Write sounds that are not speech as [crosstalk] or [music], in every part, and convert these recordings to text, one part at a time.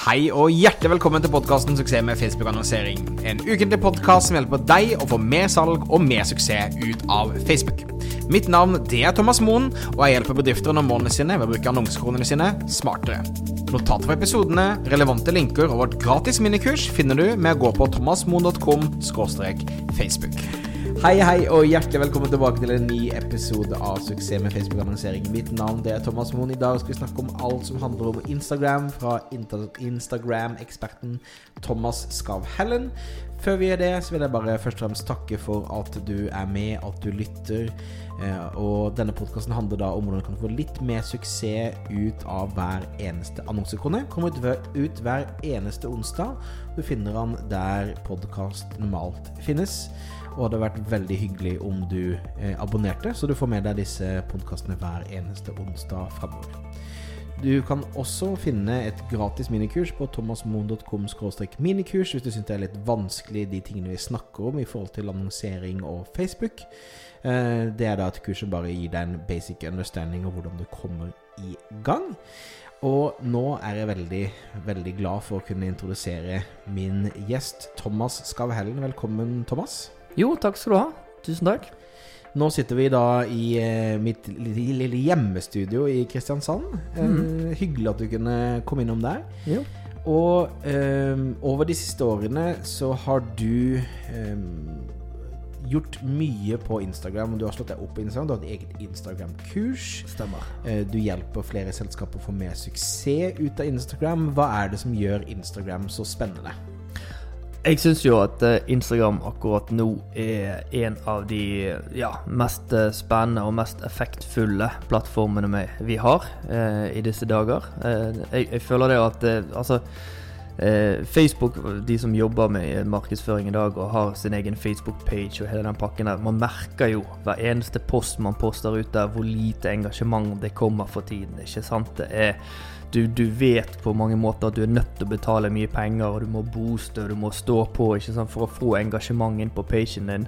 Hei og hjertelig velkommen til podkasten Suksess med Facebook-annonsering. En ukentlig podkast som hjelper deg å få mer salg og mer suksess ut av Facebook. Mitt navn det er Thomas Moen, og jeg hjelper bedrifter nå målene sine ved å bruke annonsekronene sine smartere. Notater fra episodene, relevante linker og vårt gratis minikurs finner du med å gå på thomasmoen.com facebook. Hei, hei, og hjertelig velkommen tilbake til en ny episode av Suksess med Facebook-annonsering. Mitt navn er Thomas Moen. I dag skal vi snakke om alt som handler om Instagram fra Instagram-eksperten Thomas Skav Hellen. Før vi gjør det, så vil jeg bare først og fremst takke for at du er med, at du lytter. Eh, og denne podkasten handler da om hvordan du kan få litt mer suksess ut av hver eneste ut hver, ut hver eneste onsdag. Du finner den der podkast normalt finnes. Og det hadde vært veldig hyggelig om du eh, abonnerte, så du får med deg disse podkastene hver eneste onsdag framover. Du kan også finne et gratis minikurs på thomasmoen.com minikurs hvis du syns det er litt vanskelig de tingene vi snakker om i forhold til annonsering og Facebook. Eh, det er da et kurs bare gir deg en basic understanding av hvordan du kommer i gang. Og nå er jeg veldig, veldig glad for å kunne introdusere min gjest, Thomas Skavhellen. Velkommen, Thomas. Jo, takk skal du ha. Tusen takk. Nå sitter vi da i eh, mitt lille hjemmestudio i Kristiansand. Eh, hyggelig at du kunne komme innom der. Jo. Og eh, over de siste årene så har du eh, gjort mye på Instagram. Du har slått deg opp på Instagram, du har et eget Instagram-kurs. Stemmer. Eh, Du hjelper flere selskaper å få mer suksess ut av Instagram. Hva er det som gjør Instagram så spennende? Jeg syns jo at eh, Instagram akkurat nå er en av de ja, mest eh, spennende og mest effektfulle plattformene vi- har eh, i disse dager. Eh, jeg, jeg føler det at eh, altså eh, Facebook, de som jobber med markedsføring i dag og har sin egen Facebook-page og hele den pakken der, man merker jo hver eneste post man poster ut der, hvor lite engasjement det kommer for tiden. Ikke sant? Det er du, du vet på mange måter at du er nødt til å betale mye penger, og du må booste og du må stå på ikke sant, for å få engasjement inn på pagen din.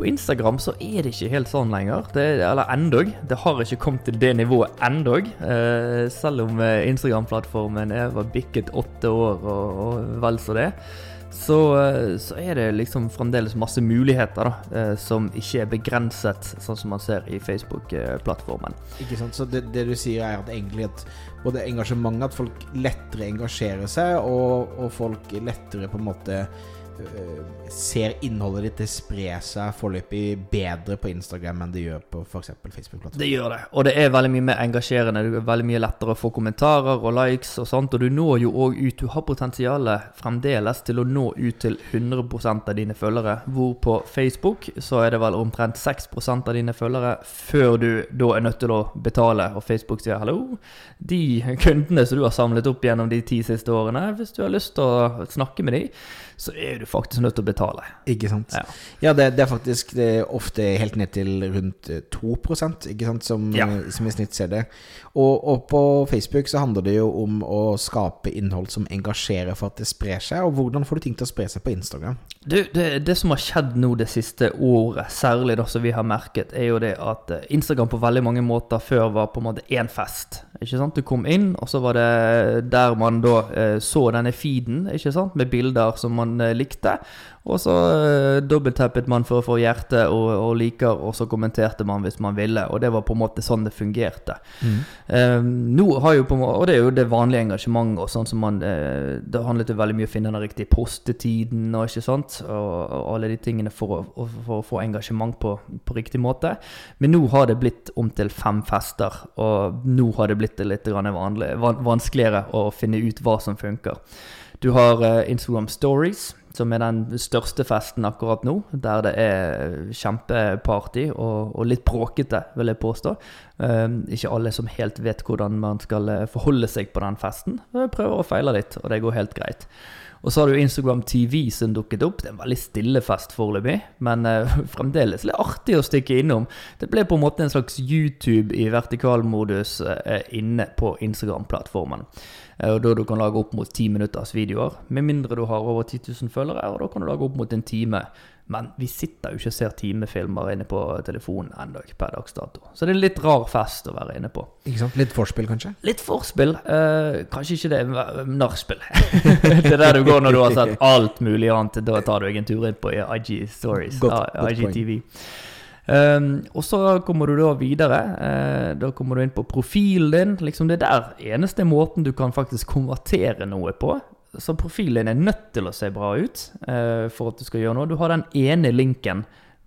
På Instagram så er det ikke helt sånn lenger. Det, eller endog. Det har ikke kommet til det nivået endog. Eh, selv om eh, Instagram-plattformen er var bikket åtte år og, og vel så det. Så, eh, så er det liksom fremdeles masse muligheter da, eh, som ikke er begrenset, sånn som man ser i Facebook-plattformen. Ikke sant? Så det, det du sier er at egentlig at både engasjementet, at folk lettere engasjerer seg, og, og folk lettere på en måte ser innholdet ditt det sprer seg foreløpig bedre på Instagram enn det gjør på f.eks. Facebook-plattformen. Det gjør det, og det er veldig mye mer engasjerende. Det er veldig mye lettere å få kommentarer og likes og sånt, og du når jo òg ut. Du har potensialet fremdeles til å nå ut til 100 av dine følgere. Hvor på Facebook så er det vel omtrent 6 av dine følgere før du da er nødt til å betale, og Facebook sier hallo. De kundene som du har samlet opp gjennom de ti siste årene, hvis du har lyst til å snakke med dem, så er du faktisk nødt til å betale. Ikke sant? Ja. Ja, det, det er faktisk det er ofte helt ned til rundt eh, 2 ikke sant, som, Ja. eh, som i snitt ser det. Og, og på Facebook så handler det jo om å skape innhold som engasjerer for at det sprer seg. Og hvordan får du ting til å spre seg på Instagram? Du, det, det som har skjedd nå det siste året, særlig da som vi har merket, er jo det at eh, Instagram på veldig mange måter før var på en måte én fest. Ikke sant? Du kom inn, og så var det der man da eh, så denne feeden, ikke sant? med bilder som man eh, likte. Og så uh, dobbelttappet man for å få hjerte og, og liker, og så kommenterte man hvis man ville. Og det var på en måte sånn det fungerte. Eh, nå har jo på en måte, Og det er jo det vanlige engasjementet. og sånn som man, uh, Det handlet jo veldig mye om å finne den riktige postetiden og ikke sant, og, og alle de tingene for å, for å få engasjement på, på riktig måte. Men nå har det blitt om til fem fester, og nå har det blitt litt vanlig, van, vanskeligere å finne ut hva som funker. Du har Instagram Stories, som er den største festen akkurat nå. Der det er kjempeparty og, og litt bråkete, vil jeg påstå. Um, ikke alle som helt vet hvordan man skal forholde seg på den festen. Prøver og feiler litt, og det går helt greit. Og så har du Instagram TV som dukket opp. Det er en veldig stille fest foreløpig, men uh, [laughs] fremdeles litt artig å stikke innom. Det ble på en måte en slags YouTube i vertikalmodus uh, inne på Instagram-plattformen. Uh, og da du kan lage opp mot ti minutters videoer, med mindre du har over 10 000 følgere, og da kan du lage opp mot en time Men vi sitter jo ikke og ser timefilmer inne på telefonen ennå per dags dato. Så det er en litt rar fest å være inne på. Ikke sant? Litt forspill, kanskje? Litt forspill. Eh, kanskje ikke det. Nachspiel. [laughs] det er der du går når du har sett alt mulig annet. Da tar du deg en tur inn på IG Stories. Ja. IGTV. Um, og så kommer du da videre. Uh, da kommer du inn på profilen din. Liksom Det er der eneste måten du kan faktisk konvertere noe på. Så profilen er nødt til å se bra ut eh, for at du skal gjøre noe. Du har den ene linken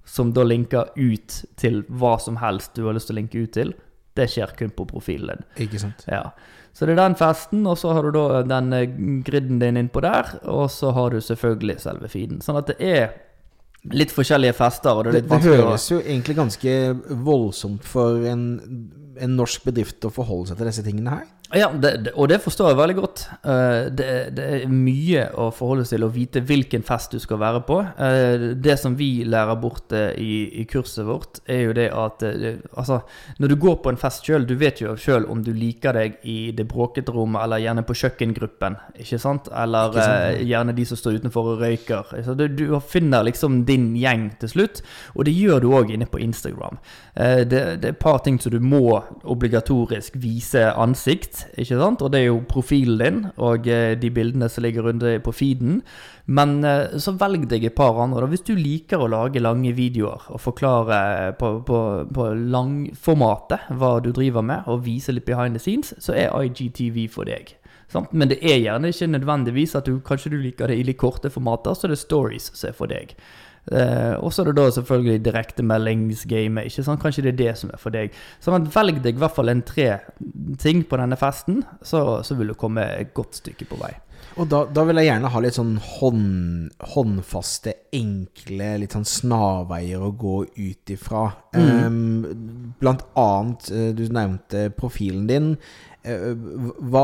som da linker ut til hva som helst du har lyst til å linke ut til. Det skjer kun på profilen din. Ikke sant? Ja. Så det er den festen, og så har du da den eh, griden din innpå der, og så har du selvfølgelig selve feeden. Sånn at det er litt forskjellige fester, og det er litt det det høres jo egentlig ganske voldsomt for en, en norsk bedrift å forholde seg til disse tingene her. Ja, det, det, og det forstår jeg veldig godt. Eh, det, det er mye å forholde seg til å vite hvilken fest du skal være på. Eh, det som vi lærer bort eh, i, i kurset vårt, er jo det at altså, når du går på en fest sjøl, du vet jo sjøl om du liker deg i det bråkete rommet, eller gjerne på kjøkkengruppen, ikke sant? Eller Ikke sant, gjerne de som står utenfor og røyker. Så du, du finner liksom din gjeng til slutt, og det gjør du òg inne på Instagram. Det, det er et par ting som du må obligatorisk vise ansikt, ikke sant? Og det er jo profilen din og eh, de bildene som ligger rundt på feeden. Men eh, så velg deg et par andre. da. Hvis du liker å lage lange videoer og forklare på, på, på langformatet hva du driver med, og vise litt behind the scenes, så er IGTV for deg. Men det er gjerne ikke nødvendigvis at du kanskje du liker det i litt korte formater, så det er stories som er for deg. Eh, og så er det da selvfølgelig direktemeldingsgamet. ikke sant? Kanskje det er det som er for deg. Sånn at velg deg i hvert fall en tre ting på denne festen, så, så vil du komme et godt stykke på vei. Og da, da vil jeg gjerne ha litt sånn hånd, håndfaste, enkle, litt sånn snarveier å gå ut ifra. Um, blant annet, eh, du nevnte profilen din. Eh, Hva,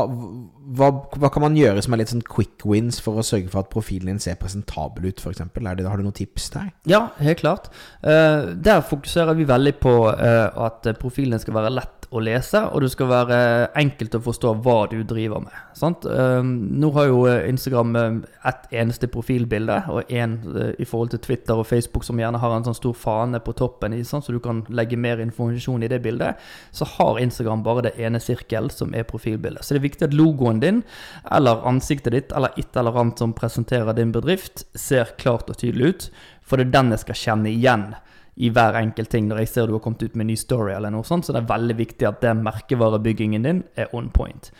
hva, hva kan man gjøre som er litt sånn quick wins for å sørge for at profilen din ser presentabel ut, f.eks.? Har du noen tips der? Ja, helt klart. Uh, der fokuserer vi veldig på uh, at profilen skal være lett å lese, og det skal være enkelt å forstå hva du driver med. Sant? Eh, nå har jo eh, Instagram eh, ett eneste profilbilde, og én i forhold til Twitter og Facebook som gjerne har en sånn stor fane på toppen, sant? så du kan legge mer informasjon i det bildet. Så har Instagram bare det ene sirkel som er profilbildet. Så det er viktig at logoen din, eller ansiktet ditt, eller et eller annet som presenterer din bedrift, ser klart og tydelig ut. For det er den jeg skal kjenne igjen i hver enkelt ting når jeg ser du har kommet ut med en ny story eller noe sånt. Så det er veldig viktig at den merkevarebyggingen din er on point.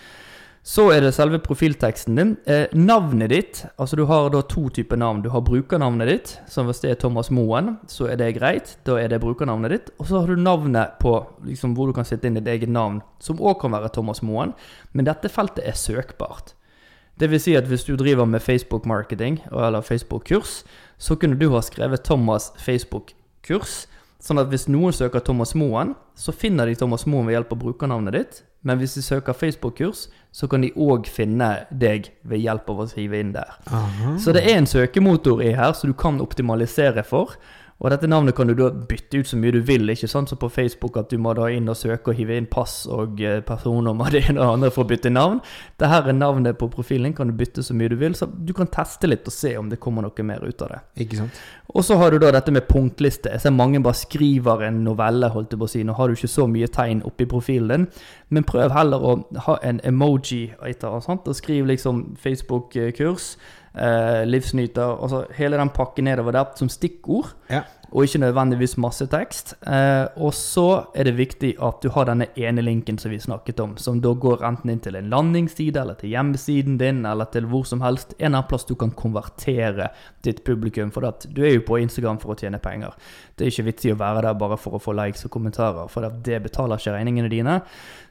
Så er det selve profilteksten din. Eh, navnet ditt, altså du har da to typer navn. Du har brukernavnet ditt, som hvis det er Thomas Moen, så er det greit. Da er det brukernavnet ditt. Og så har du navnet på liksom, hvor du kan sette inn ditt eget navn, som òg kan være Thomas Moen. Men dette feltet er søkbart. Det vil si at hvis du driver med Facebook-marketing eller Facebook-kurs, så kunne du ha skrevet Thomas Facebook-kurs. Sånn at hvis noen søker Thomas Moen, så finner de Thomas Moen ved hjelp av brukernavnet ditt. Men hvis de søker Facebook-kurs, så kan de òg finne deg ved hjelp av å skrive inn der. Så det er en søkemotor i her, som du kan optimalisere for. Og dette navnet kan du da bytte ut så mye du vil, ikke sant? Så på Facebook at du må da inn og søke og hive inn pass og eh, personnummer [laughs] det ene og det andre for å bytte navn. Dette er navnet på profilen, kan du bytte så mye du vil. Så du kan teste litt og se om det kommer noe mer ut av det. Ikke sant? Og så har du da dette med punktliste. Jeg ser mange bare skriver en novelle, holdt jeg på å si. Nå har du ikke så mye tegn oppi profilen din, men prøv heller å ha en emoji etter, sant? og skriv liksom Facebook-kurs, eh, livsnyter, altså hele den pakken nedover der som stikkord. Ja. Og ikke nødvendigvis masse tekst. Eh, og så er det viktig at du har denne ene linken som vi snakket om, som da går enten inn til en landingsside, eller til hjemmesiden din, eller til hvor som helst. En eller annen plass du kan konvertere ditt publikum, for at du er jo på Instagram for å tjene penger. Det er ikke vits i å være der bare for å få likes og kommentarer, for det betaler ikke regningene dine.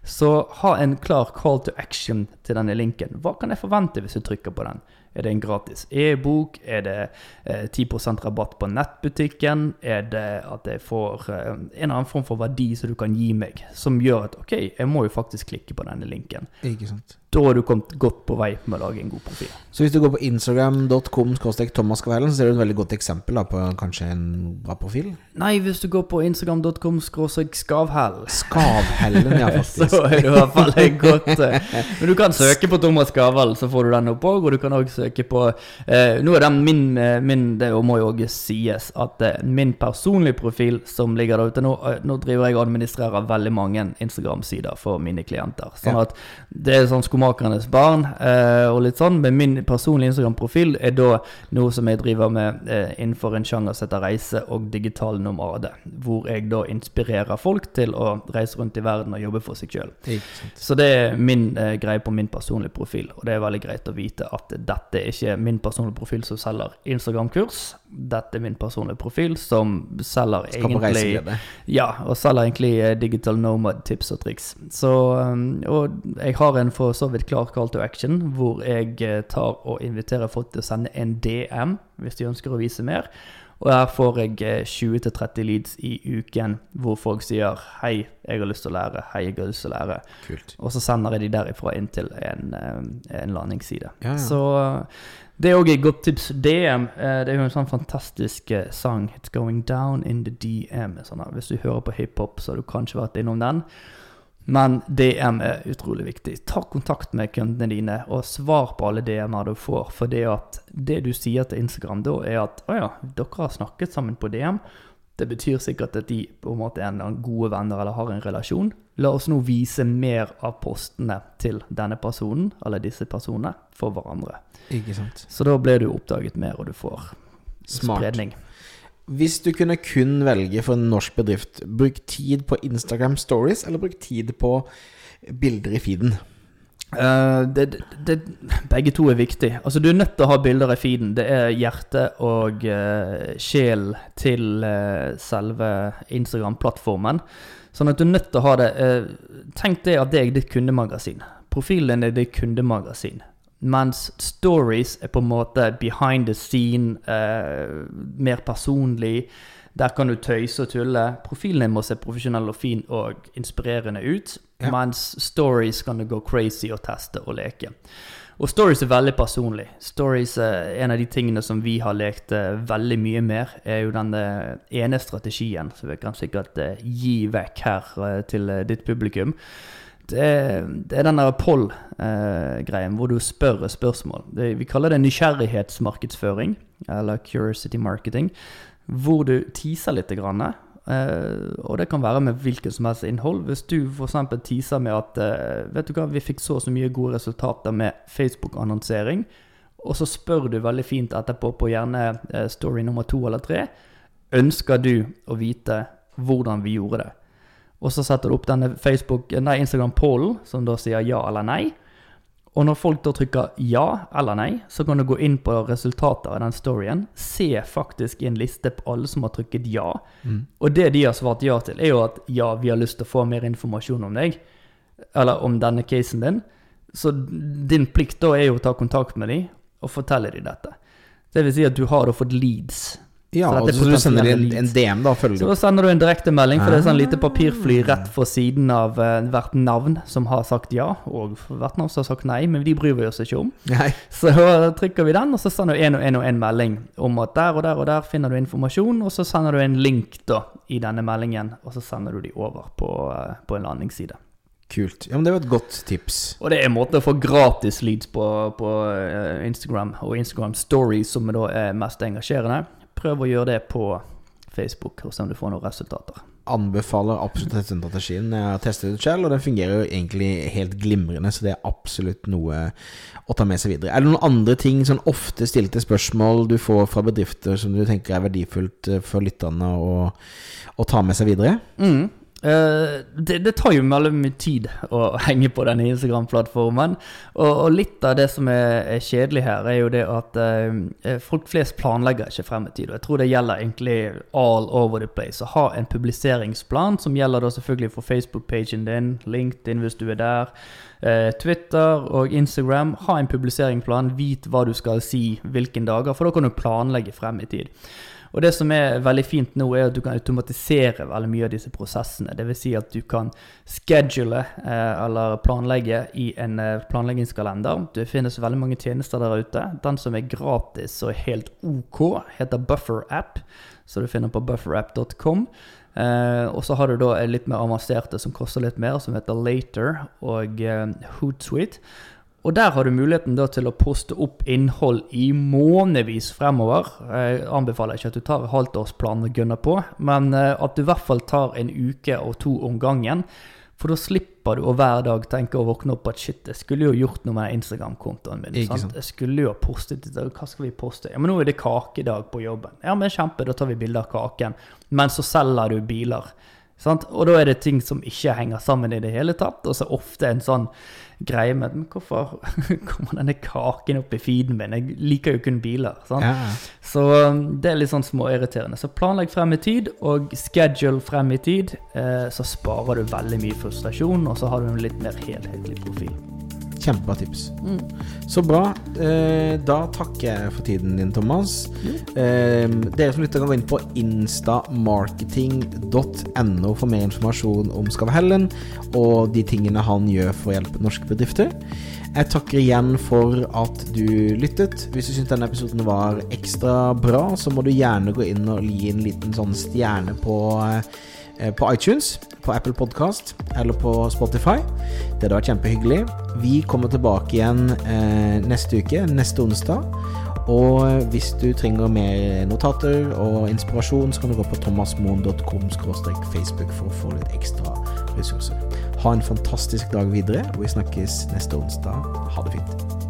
Så ha en klar call to action til denne linken. Hva kan jeg forvente hvis jeg trykker på den? Er det en gratis e-bok? Er det eh, 10% rabatt på nettbutikken? Er det at jeg får eh, en eller annen form for verdi som du kan gi meg, som gjør at ok, jeg må jo faktisk klikke på denne linken. Ikke sant. Da har du kommet godt på vei med å lage en god profil. Så hvis du går på instagram.com Thomas Kvelden, så er det et veldig godt eksempel da, på kanskje en bra profil. Nei, hvis du går på instagram.com skavhell Skavhellen, ja, [laughs] faktisk. så er du i hvert fall en godt eh, Men du kan søke på Thomas Skavhell, så får du den opp òg. Og du kan òg søke på eh, Nå er den min, eh, min Det må jo òg sies at eh, min personlige profil som ligger der ute nå eh, Nå driver jeg og administrerer veldig mange Instagram-sider for mine klienter. Sånn at det er sånn skomakernes barn eh, og litt sånn. Men min personlige Instagram-profil er da noe som jeg driver med eh, innenfor en sjanger som heter reise og digital nomade. Hvor jeg da inspirerer folk til å reise rundt i verden og jobbe for seg sjøl. Så det er min eh, greie på min personlige profil, og det er veldig greit å vite at dette er ikke min personlige profil som selger Instagram-kurs. Dette er min personlige profil som selger Skal egentlig ja, og selger egentlig eh, digital nomad tips og triks. Så, um, og jeg har en for så vidt klar call to action, hvor jeg eh, tar og inviterer folk til å sende en DM hvis de ønsker å vise mer. Og her får jeg eh, 20-30 leads i uken hvor folk sier 'hei, jeg har lyst til å lære', 'hei, jeg har lyst til å lære'. Kult. Og så sender jeg de derifra inn til en, eh, en landingsside. Ja, ja. Så eh, det er òg et godt tips. DM eh, det er jo en sånn fantastisk eh, sang. 'It's Going Down in the DM'. Sånn, hvis du hører på hiphop, så har du kanskje vært innom den. Men DM er utrolig viktig. Ta kontakt med kundene dine, og svar på alle DM-er du får. For det at det du sier til Instagram da, er at 'Å ja, dere har snakket sammen på DM'. Det betyr sikkert at de på en måte er en gode venner eller har en relasjon. La oss nå vise mer av postene til denne personen, eller disse personene, for hverandre. Ikke sant. Så da blir du oppdaget mer, og du får Smart. spredning. Hvis du kunne kun velge for en norsk bedrift, bruk tid på Instagram stories, eller bruk tid på bilder i feeden? Uh, det, det, begge to er viktig. Altså, du er nødt til å ha bilder i feeden. Det er hjerte og uh, sjel til uh, selve Instagram-plattformen. Sånn at du er nødt til å ha det. tenk det at det er ditt kundemagasin. Profilen er ditt kundemagasin. Mens stories er på en måte behind the scene, eh, mer personlig. Der kan du tøyse og tulle. Profilen din må se profesjonell og fin og inspirerende ut. Ja. Mens stories kan du gå crazy og teste og leke. Og stories er veldig personlig. Stories er En av de tingene som vi har lekt eh, veldig mye mer, er jo den eh, ene strategien som vi kan sikkert eh, gi vekk her eh, til eh, ditt publikum. Det er, det er den der poll-greien hvor du spør spørsmål. Det, vi kaller det nysgjerrighetsmarkedsføring, eller curiosity marketing, hvor du teaser litt. Grann, eh, og det kan være med hvilket som helst innhold. Hvis du f.eks. teaser med at eh, vet du hva, vi fikk så og så mye gode resultater med Facebook-annonsering, og så spør du veldig fint etterpå på gjerne eh, story nummer to eller tre, ønsker du å vite hvordan vi gjorde det? Og så setter du opp denne Instagram-pollen som da sier ja eller nei. Og når folk da trykker ja eller nei, så kan du gå inn på resultatet av den storyen. Se faktisk i en liste på alle som har trykket ja. Og det de har svart ja til, er jo at ja, vi har lyst til å få mer informasjon om deg. Eller om denne casen din. Så din plikt da er jo å ta kontakt med dem og fortelle dem dette. Det vil si at du har da fått leads. Ja, Så så du sender en, en. DM, da, følger Så sender du en direktemelding, for det er sånn lite Ah. papirfly rett for siden av uh, hvert navn som har sagt ja, og hvert navn som har sagt nei, men de bryr vi oss ikke om. Nei. [laughs] Så uh, trykker vi den, og så sender du en og en og en melding om at der og der og der finner du informasjon, og så sender du en link da i denne meldingen, og så sender du de over på, uh, på en landingsside. Kult. Ja, men det var et godt tips. Og det er en måte å få gratis leads på, på eh, Instagram, og Instagram Stories som da er mest engasjerende. Prøv å gjøre det på Facebook, og se om du får noen resultater. Anbefaler absolutt denne strategien. Jeg har testet det selv, og den fungerer jo egentlig helt glimrende, så det er absolutt noe å ta med seg videre. Er det noen andre ting, sånn ofte stilte spørsmål du får fra bedrifter som du tenker er verdifullt eh, for lytterne å, å ta med seg videre? Mm. Eh, det, det tar jo veldig mye tid å [laughs] henge på denne Instagram-plattformen. Og, og litt av det som er, er kjedelig her, er jo det at uh, folk flest planlegger ikke frem i tid. Og jeg tror det gjelder egentlig all over the place. Å ha en publiseringsplan som gjelder da selvfølgelig for Facebook-pagen din, LinkedIn hvis du er der, uh, Twitter og Instagram. Ha en publiseringsplan, vit hva du skal si hvilken dager, for da kan du planlegge frem i tid. Og det som er veldig fint nå, er at du kan automatisere veldig mye av disse prosessene. Dvs. Si at du kan schedule eh, eller planlegge i en eh, planleggingskalender. Det finnes veldig mange tjenester der ute. Den som er gratis og helt OK, heter Buffer App, så du finner på bufferapp.com. Eh, og så har du da litt mer avanserte som koster litt mer, som heter Later og eh, Hootsuite. Og der har du muligheten da til å poste opp innhold i månedsvis fremover. Jeg anbefaler ikke at du tar halvtårsplanen og gunner på, men eh, at du i hvert fall tar en uke og to om gangen. For da slipper du å hver dag tenke og våkne opp at shit, jeg skulle jo gjort noe med Instagram-kontoen min. Sant? sant. Jeg skulle jo ha postet det. Hva skal vi poste? Ja, men nå er det kakedag på jobben. Ja, men kjempe, da tar vi bilde av kaken. Men så selger du biler. Sant? Og da er det ting som ikke henger sammen i det hele tatt. Og så ofte en sånn greie med Men hvorfor [laughs] kommer denne kaken opp i feeden min? Jeg liker jo kun biler. Sant? Ja. Så um, det er litt sånn småirriterende. Så planlegg frem i tid, og schedule frem i tid. Eh, så sparer du veldig mye frustrasjon, og så har du en litt mer helhetlig profil. Kjempebra tips. Så bra. Eh, da takker jeg for tiden din, Thomas. Eh, dere som lytter kan gå inn på instamarketing.no for mer informasjon om Skavhellen og de tingene han gjør for å hjelpe norske bedrifter. Jeg takker igjen for at du lyttet. Hvis du syns denne episoden var ekstra bra, så må du gjerne gå inn og gi en liten sånn stjerne på eh, på iTunes, på Apple Podcast eller på Spotify. Det hadde vært kjempehyggelig. Vi kommer tilbake igjen eh, neste uke, neste onsdag. Og hvis du trenger mer notater og inspirasjon, så kan du gå på thomasmoen.com Facebook for å få litt ekstra ressurser. Ha en fantastisk dag videre, og vi snakkes neste onsdag. Ha det fint.